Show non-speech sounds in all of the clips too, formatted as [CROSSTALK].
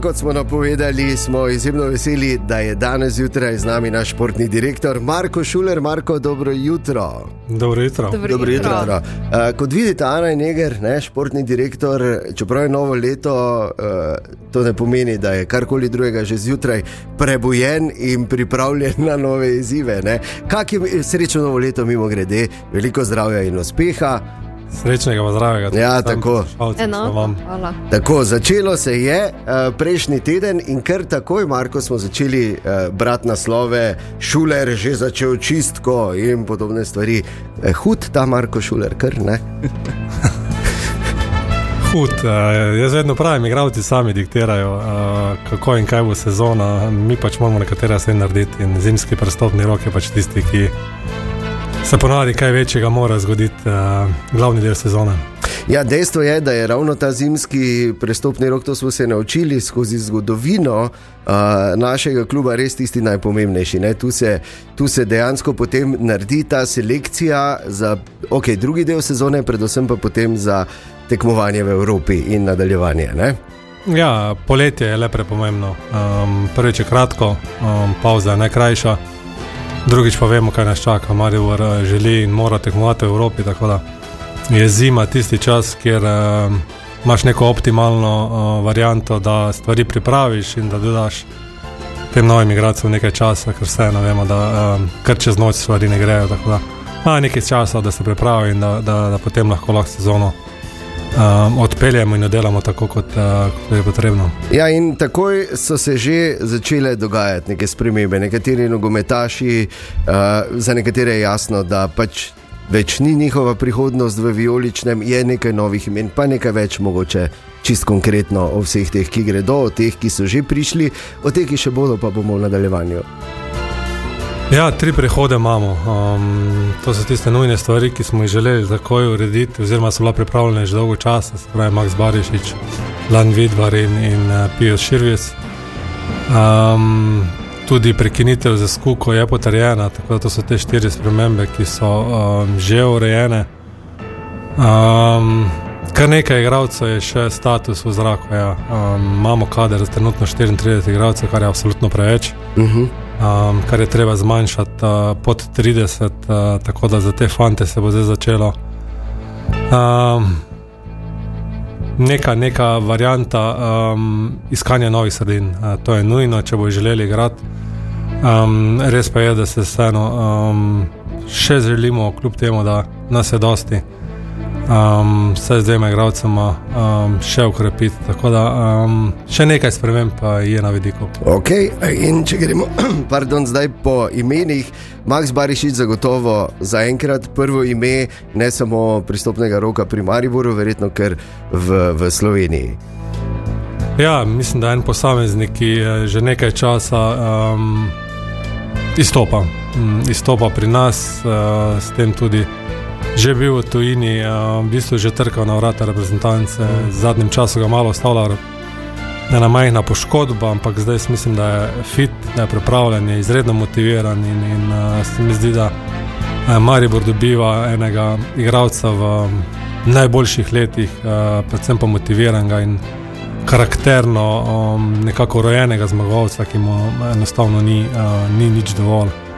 in kot smo napovedali, smo izjemno veseli, da je danes zjutraj z nami naš športni direktor Marko Šuler. Marko, dobro jutro. Dobro jutro. Dobro Dobro jutro. jutro. Uh, kot vidite, Ana je Neger, ne, športni direktor, čeprav je novo leto, uh, to ne pomeni, da je karkoli drugega že zjutraj prebojen in pripravljen na nove izzive. ne. Kak je srečno novo leto, mimo grede, veliko zdravja in uspeha. Srečnega, zdravega. Ja, tako. Enako. Tako, začelo se je uh, prejšnji teden in kar takoj, Marko, smo začeli uh, brati naslove, šuler že začel čistko in podobne stvari. Eh, hud ta Marko Šuler, kar ne. [LAUGHS] Hud, uh, jaz vedno pravim, igravci sami diktirajo, uh, kako in kaj bo sezona, mi pač moramo nekatere stvari narediti in zimski prestopni rok je pač tisti, ki se ponavadi kaj večjega mora zgoditi, uh, glavni del sezone. Ja, dejstvo je, da je ravno ta zimski prestopni rok, to smo se naučili skozi zgodovino uh, našega kluba, res tisti najpomembnejši. Ne? Tu, se, tu se dejansko potem naredi ta selekcija za okay, drugi del sezone, predvsem pa potem za tekmovanje v Evropi in nadaljevanje. Ne? Ja, poletje je le prepomembno. Um, prvič je kratko, um, pauza je najkrajša, drugič pa vemo, kaj nas čaka. Maribor eh, želi in mora tekmovati v Evropi. Tako da je zima tisti čas, kjer um, imaš neko optimalno uh, varianto, da stvari pripraviš in da dodaš tem novim igralcem nekaj časa, ker vseeno vemo, da um, kar čez noč stvari ne grejo. Tako da ima nekaj časa, da se pripravi in da, da, da potem lahko lahko sezono. Um, odpeljemo in delamo tako, kot, uh, kot je potrebno. Ja, in takoj so se že začele dogajati neke spremembe. Nekateri nogometaši, uh, za nekatere je jasno, da pač več ni njihova prihodnost v vijoličnem, je nekaj novih imen, pa nekaj več mogoče. Čist konkretno o vseh teh, ki gredo, o teh, ki so že prišli, o teh, ki še bodo, pa bomo v nadaljevanju. Ja, tri prehode imamo. Um, to so tiste nujne stvari, ki smo jih želeli takoj urediti, oziroma so bila pripravljena že dolgo časa, se pravi Max Barišič, Lan Vidvar in, in uh, Pijos Širvis. Um, tudi prekinitev za skuko je potrjena, tako da to so te štiri spremembe, ki so um, že urejene. Um, kar nekaj igralcev je še status v zraku. Ja. Um, imamo kader za trenutno 34 igralcev, kar je absolutno preveč Uh -huh. Um, kar je treba zmanjšati uh, pod 30, uh, tako da za te fante se bo zdaj začelo. Um, neka, neka varianta um, iskanja novih sredin, uh, to je nujno, če bo želeli igrati. Um, res pa je, da se vseeno um, še želimo, kljub temu, da nas je dosti. Um, vse z dvema igralcema um, še ukrepiti. Tako da um, še nekaj sprememb je na vidiku. Ok, in če gremo [CLEARS THROAT] pardon, zdaj po imenih, Max Barišič zagotovo zaenkrat prvo ime ne samo pristopnega roka pri Mariboru, verjetno ker v, v Sloveniji. Ja, mislim, da je en posameznik, ki eh, že nekaj časa um, izstopa. Um, izstopa pri nas, uh, s tem tudi že bil v tujini, uh, v bistvu že trkal na vrata reprezentance. V zadnjem času ga malo ostavlja ena majhna poškodba, ampak zdaj mislim, da je fit, da je pripravljen, je izredno motiviran in, in uh, se mi zdi, da uh, Maribor dobiva enega igralca v um, najboljših letih, uh, predvsem pa motiviranega in karakterno, um, nekako rojenega zmagovalca, ki mu enostavno ni, uh, ni nič dovolj.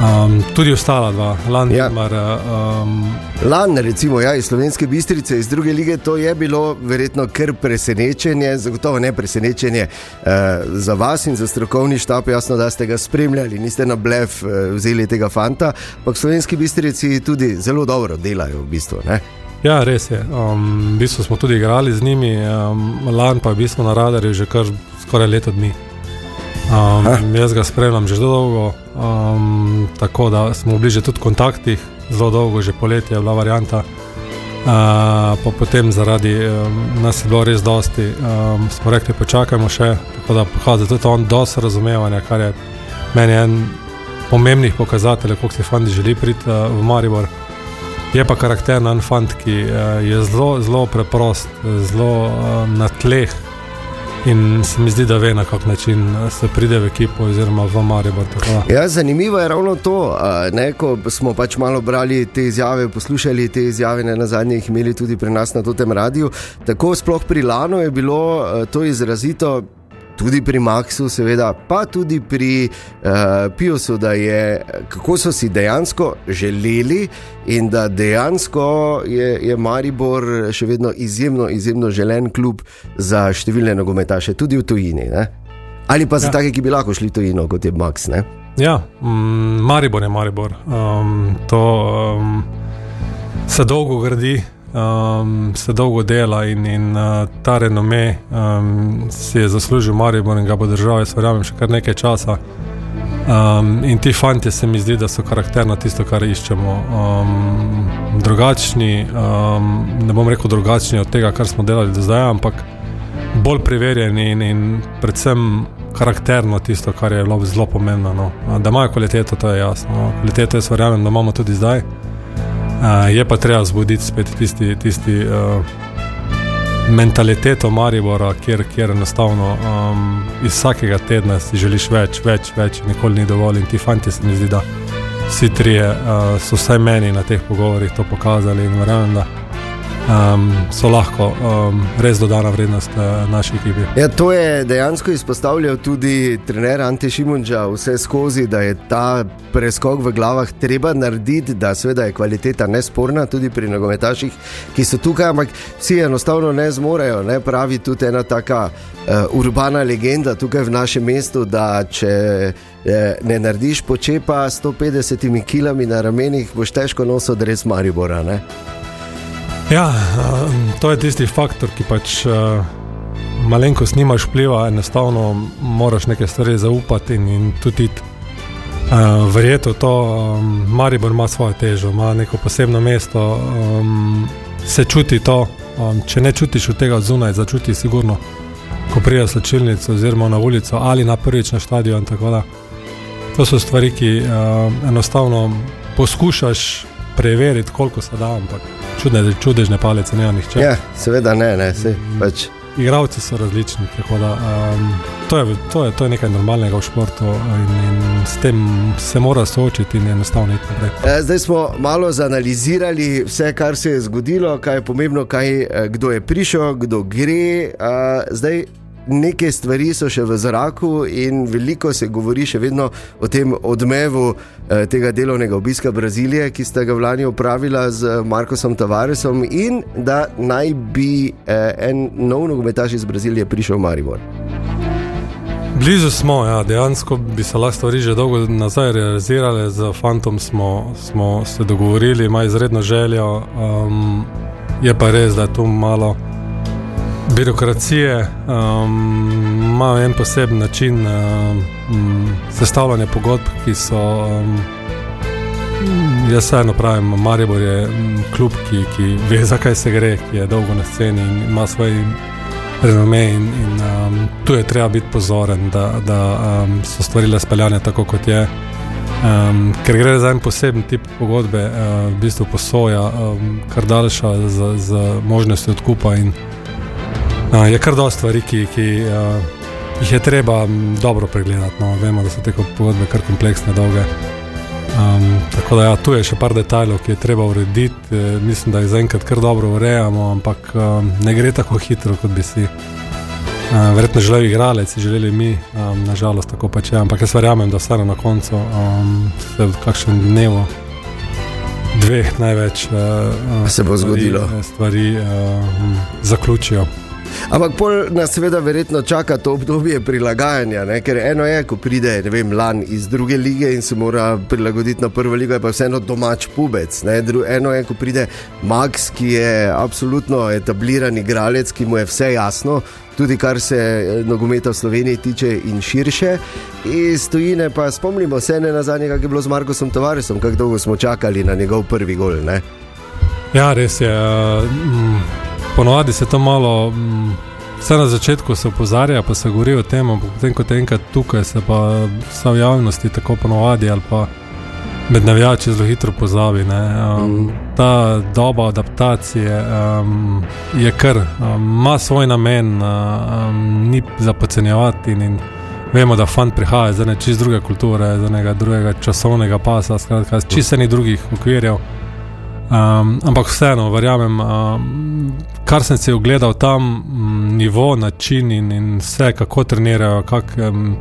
Um, tudi ostala dva, Landemar. Ja. Um, Lani, recimo, ja, iz slovenske bistrice, iz druge lige, to je bilo verjetno kar presenečenje, zagotovo ne presenečenje uh, za vas in za strokovni štab. Jasno, da ste ga spremljali, niste na blef uh, vzeli tega fanta, ampak slovenski bistrici tudi zelo dobro delajo v bistvu. Ne? ja, res je. Um, v bistvu smo tudi igrali z njimi, um, Lan pa je v bistvu na radarju že kar skoraj leto dni. Um, jaz ga spremljam že zelo dolgo, um, tako da smo bili že tudi v kontaktih, zelo dolgo, že poletje je bila varianta. Uh, pa potem zaradi um, nas je bilo res dosti, um, smo rekli, počakajmo še, tako da pokazuje tudi on dosti razumevanja, kar je meni en pomembnih pokazateljev, koliko si fandi želi priti uh, v Maribor. Je pa karakteren fant, ki uh, je zelo, zelo preprost, zelo uh, na tleh, In se mi zdi, da ve na kak način se pride v ekipo, oziroma v Maribor. Ja, zanimivo je ravno to, ne, ko smo pač malo brali te izjave, poslušali te izjave, ne na zadnje jih imeli tudi pri nas na tem radiju. Tako sploh pri Lanu je bilo to izrazito. Tudi pri Maxu, seveda, pa tudi pri uh, Piusu, da je kako so si dejansko želeli in da dejansko je, je Maribor še vedno izjemno, izjemno želen klub za številne nogometaše, tudi v tujini. Ne? Ali pa za ja. take, ki bi lahko šli tujino, kot je Max. Ne? Ja, mm, Maribor je Maribor. Um, to um, se dolgo gradi um, se dolgo dela in, in uh, ta renome um, si je zaslužil Maribor in ga bo držal, jaz verjamem, še kar nekaj časa. Um, in ti fanti se mi zdi, da so karakterno tisto, kar iščemo. Um, drugačni, um, ne bom rekel drugačni od tega, kar smo delali do zdaj, ampak bolj preverjeni in, in predvsem karakterno tisto, kar je zelo pomembno. No. Da imajo kvaliteto, to je jasno. No. Kvaliteto jaz verjamem, da imamo tudi zdaj. Uh, je pa treba zbuditi spet tisti, tisti uh, mentaliteto Maribora, kjer, kjer enostavno um, iz vsakega tedna si želiš več, več, več, nikoli ni dovolj. In ti fanti se mi zdi, da vsi trije uh, so vsaj meni na teh pogovorih to pokazali in verjamem, da um, so lahko um, res dodana vrednost uh, naši ekipi. Ja, to je dejansko izpostavljal tudi trener Ante Šimunča vse skozi, da je ta preskok v glavah treba narediti, da seveda je kvaliteta nesporna tudi pri nogometaših, ki so tukaj, ampak vsi enostavno ne zmorejo. Ne? Pravi tudi ena taka uh, urbana legenda tukaj v našem mestu, da če eh, ne narediš počepa s 150 kg na ramenih, boš težko nosil res Maribora. Ne? Ja, to je tisti faktor, ki pač uh, malenkost nimaš vpliva, enostavno moraš nekaj stvari zaupati in, in tudi uh, verjeti v to. Um, Maribor ima svojo težo, ima neko posebno mesto, um, se čuti to. Um, če ne čutiš od tega zunaj, začuti sigurno, ko priješ slčilnico oziroma na ulico ali na prvič na stadion. To so stvari, ki uh, enostavno poskušaš preveriti, koliko se da. Ampak čudne, čudežne palice, ne nihče. Ja, seveda ne, ne, se pač. Igravci so različni, tako da um, to, je, to, je, to je nekaj normalnega v športu in, in s tem se mora soočiti in enostavno iti naprej. E, zdaj smo malo zanalizirali vse, kar se je zgodilo, kaj je pomembno, kaj, eh, kdo je prišel, kdo gre. Zdaj, Neke stvari so še v zraku, in veliko se govori še vedno o tem odmevu eh, tega delovnega obiska Brazilije, ki ste ga v lani opravili z Markosom Tavaresom, in da naj bi eh, en nov nogometaš iz Brazilije prišel v Maribor. Blizu smo, ja, dejansko bi se lahko stvari že dolgo nazaj realizirale, z Fantom smo, smo se dogovorili, ima izredno željo. Um, je pa res, da je tu malo birokracije, um, ima en poseben način um, sestavljanja pogodb, ki so. Um, jaz vseeno pravim, Maribor je klub, ki, ki ve, zakaj se gre, ki je dolgo na sceni in ima svoj renome. In, in, um, tu je treba biti pozoren, da, da um, so stvari speljane tako, kot je. Um, ker gre za en poseben tip pogodbe, uh, v bistvu posoja, um, kar daljša z, z možnostjo odkupa. In, Uh, je kar dosta stvari, ki, ki uh, jih je treba dobro pregledati. No. Vemo, da so te pogodbe kar kompleksne, dolge. Um, tako da ja, tu je še par detajlov, ki je treba urediti. E, mislim, da jih zaenkrat kar dobro urejamo, ampak um, ne gre tako hitro, kot bi si. Uh, verjetno želijo igralec, želeli mi, um, nažalost, tako pač je. Ampak jaz verjamem, da vse na koncu um, se v kakšnem dnevu, dveh največ, uh, se bo zgodilo. Stvari uh, zaključijo. Ampak pol nas seveda verjetno čaka to obdobje prilagajanja, ne? ker eno je, ko pride vem, lan iz druge lige in se mora prilagoditi na prvo ligo, je pa vseeno domač pubec. Ne? Eno je, ko pride Max, ki je absolutno etabliran igralec, ki mu je vse jasno. Tudi kar se eh, nogometa v Sloveniji tiče, in širše. Iz tujine pa spomnimo se ne na zadnje, kako je bilo z Markosom Tavaresom, kako dolgo smo čakali na njegov prvi gol. Ne? Ja, res je. Uh, Ponovadi se to malo, mm, vse na začetku se opozarja, pa se govori o tem, ampak potem, ko te enkrat tukaj, se pa vse v javnosti tako ponovadi ali pa med navijači zelo hitro pozabi. Um, mm. Ta doba adaptacije um, je kar, um, ima svoj namen, um, ni za podcenjevati. In, in vemo, da fant prihaja iz čist druge kulture, iz nekega drugega časovnega pasa, skratka, čist enih drugih okvirjev. Um, ampak vseeno, verjamem, um, kar sem si ogledal tam, m, nivo, način in, in vse, kako trenirajo, kak, m,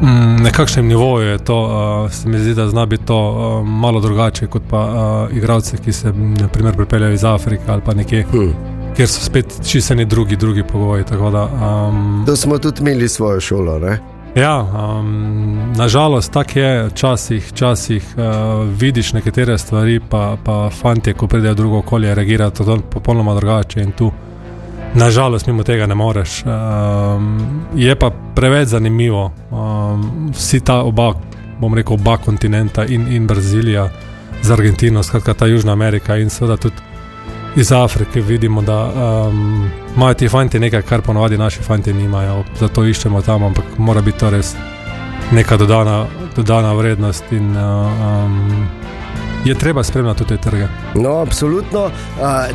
m, na kakšnem nivoju je to, uh, se mi zdi, da zna biti to uh, malo drugače kot pa uh, igravci, ki se naprimer pripeljajo iz Afrike ali pa nekje. Hmm. Ker so spet čisto neki drugi, drugi pogoji. Da, um, to smo tudi imeli svojo šolo. Ne? Ja, um, nažalost, tako je, včasih, včasih uh, vidiš nekatere stvari, pa, pa fanti, ko pridejo v drugo okolje, reagirajo popolnoma drugače in tu, nažalost, mimo tega ne moreš. Um, je pa preveč zanimivo, um, vsi ta oba, bom rekel, oba kontinenta in, in Brazilija z Argentino, skratka ta Južna Amerika in seveda tudi iz Afrike vidimo, da um, imajo ti fanti nekaj, kar ponovadi naši fanti nimajo. Zato iščemo tam, ampak mora biti to res neka dodana, dodana vrednost. In, uh, um, Je treba spremljati te trge. No, absolutno.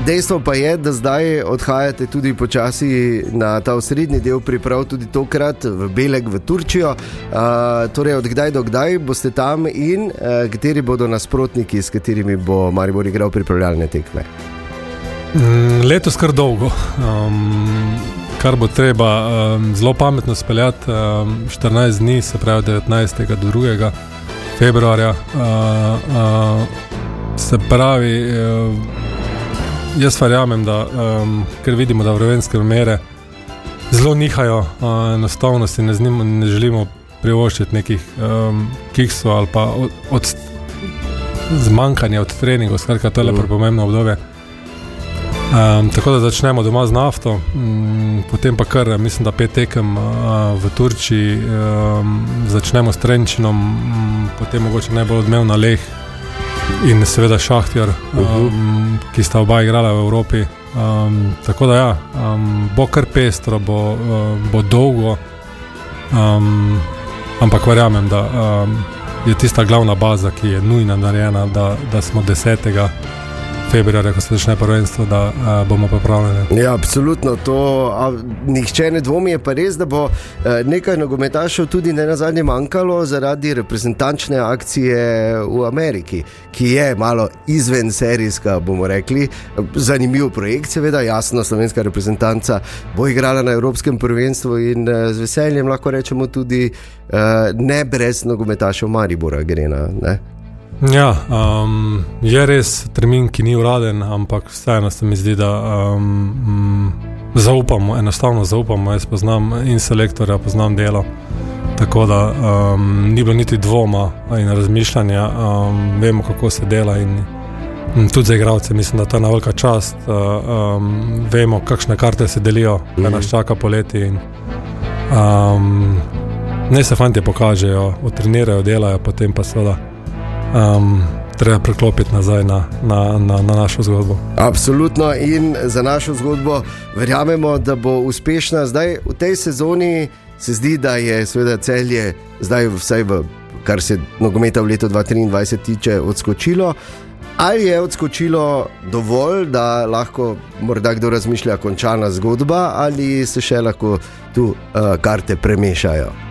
Dejstvo pa je, da zdaj odhajate tudi počasi na ta srednji del priprav, tudi tokrat v Beleg, v Turčijo. Torej, od kdaj do kdaj boste tam in kateri bodo nasprotniki, s katerimi bo Maribor igral pripravljalne tekme? Mm, letos kar dolgo, um, kar bo treba um, zelo pametno speljati. Um, 14 dni, se pravi 19. do 2. februarja. Uh, uh, se pravi, uh, jaz verjamem, da um, ker vidimo, da vremenske mere zelo nihajo, uh, enostavno si ne, njim, ne želimo privoščiti nekih um, kiksov ali pa od, od zmanjkanja od treningov, skratka, to je lepo pomembno obdobje. Um, tako da začnemo doma z nafto, um, potem pa kar, mislim, da pet tekem uh, v Turčiji, um, začnemo s Trenčinom, um, potem mogoče najbolj odmevna Leh in seveda Šahtjar, um, ki sta oba igrala v Evropi. Um, tako da ja, um, bo kar pestro, bo, uh, bo dolgo, um, ampak verjamem, da um, je tista glavna baza, ki je nujna narejena, da, da smo desetega februarja, ko se začne prvenstvo, da uh, bomo pripravljeni. Ja, absolutno, to a, nihče ne dvomi. Je pa res, da bo uh, nekaj nogometašev tudi ne na zadnje manjkalo zaradi reprezentančne akcije v Ameriki, ki je malo izven serijska, bomo rekli. Zanimiv projekt, seveda, jasno, slovenska reprezentanca bo igrala na Evropskem prvenstvu in uh, z veseljem lahko rečemo tudi uh, ne brez nogometašev Maribora, Grena. Ne? Ja, um, je res termin, ki ni uraden, ampak vseeno se mi zdi, da um, zaupamo, enostavno zaupamo. Jaz poznam in selektorja, poznam delo. Tako da um, ni bilo niti dvoma in razmišljanja, um, vemo, kako se dela. In, in tudi za igralce mislim, da to je ta velika čast. Uh, um, vemo, kakšne karte se delijo, kaj mm. nas mhm. čaka poleti. In, um, ne se fanti pokažejo, utrenirajo, delajo, potem pa seveda um, treba preklopiti nazaj na, na, na, na našo zgodbo. Absolutno in za našo zgodbo verjamemo, da bo uspešna. Zdaj v tej sezoni se zdi, da je seveda celje, zdaj vsaj v kar se nogometa v letu 2023 tiče, odskočilo. Ali je odskočilo dovolj, da lahko morda kdo razmišlja, končana zgodba, ali se še lahko tu uh, karte premešajo?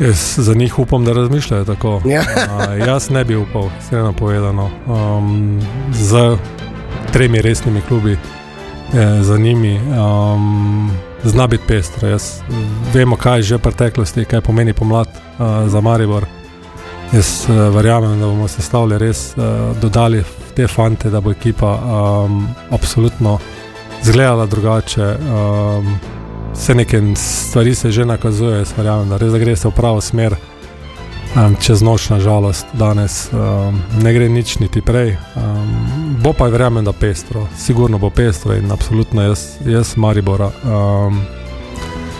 Jaz za njih upam, da razmišljajo tako. Ja. uh, jaz ne bi upal, vseeno povedano. Um, z tremi resnimi klubi, je, za njimi, um, zna biti pestro. Jaz vemo, kaj je že v preteklosti, kaj pomeni pomlad uh, za Maribor. Jaz uh, verjamem, da bomo se stavili res, uh, dodali te fante, da bo ekipa um, absolutno izgledala drugače. Um, Vse neke stvari se že nakazujejo, verjamem, da res da gre se v pravo smer. Um, čez noč, nažalost, danes um, ne gre nič niti prej. Um, bo pa verjamem, da pestro, sigurno bo pestro in absolutno jaz, jaz Maribora. Um,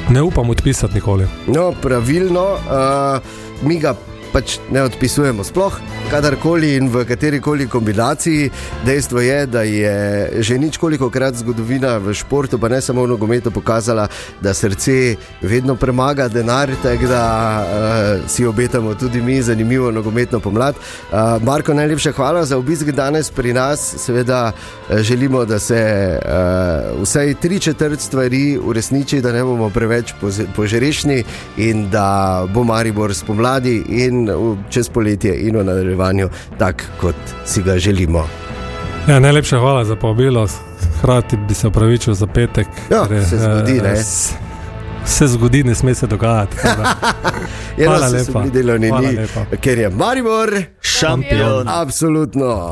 ne upam odpisati nikoli. No, pravilno, uh, mi ga pač ne odpisujemo sploh, kadarkoli in v kateri koli kombinaciji. Dejstvo je, da je že ničkoliko krat zgodovina v športu, pa ne samo v nogometu, pokazala, da srce vedno premaga denar, tako da uh, si obetamo tudi mi zanimivo nogometno pomlad. Uh, Marko, najlepša hvala za obisk danes pri nas. Seveda uh, želimo, da se uh, vsaj tri četrt stvari uresniči, da ne bomo preveč požrešni in da bo Maribor spomladi in čez poletje in v nadaljevanju, tako kot si ga želimo. Ja, najlepša hvala za povabilo. hkrati bi se opravičil za petek. Ja, ker je, se zgodi, eh, ne. s- Se zgodi, ne sme se dogajati. da. [LAUGHS] Hvala se lepa. bili delovni Hvala dni, lepa. ker je Maribor Šampion. absolutno.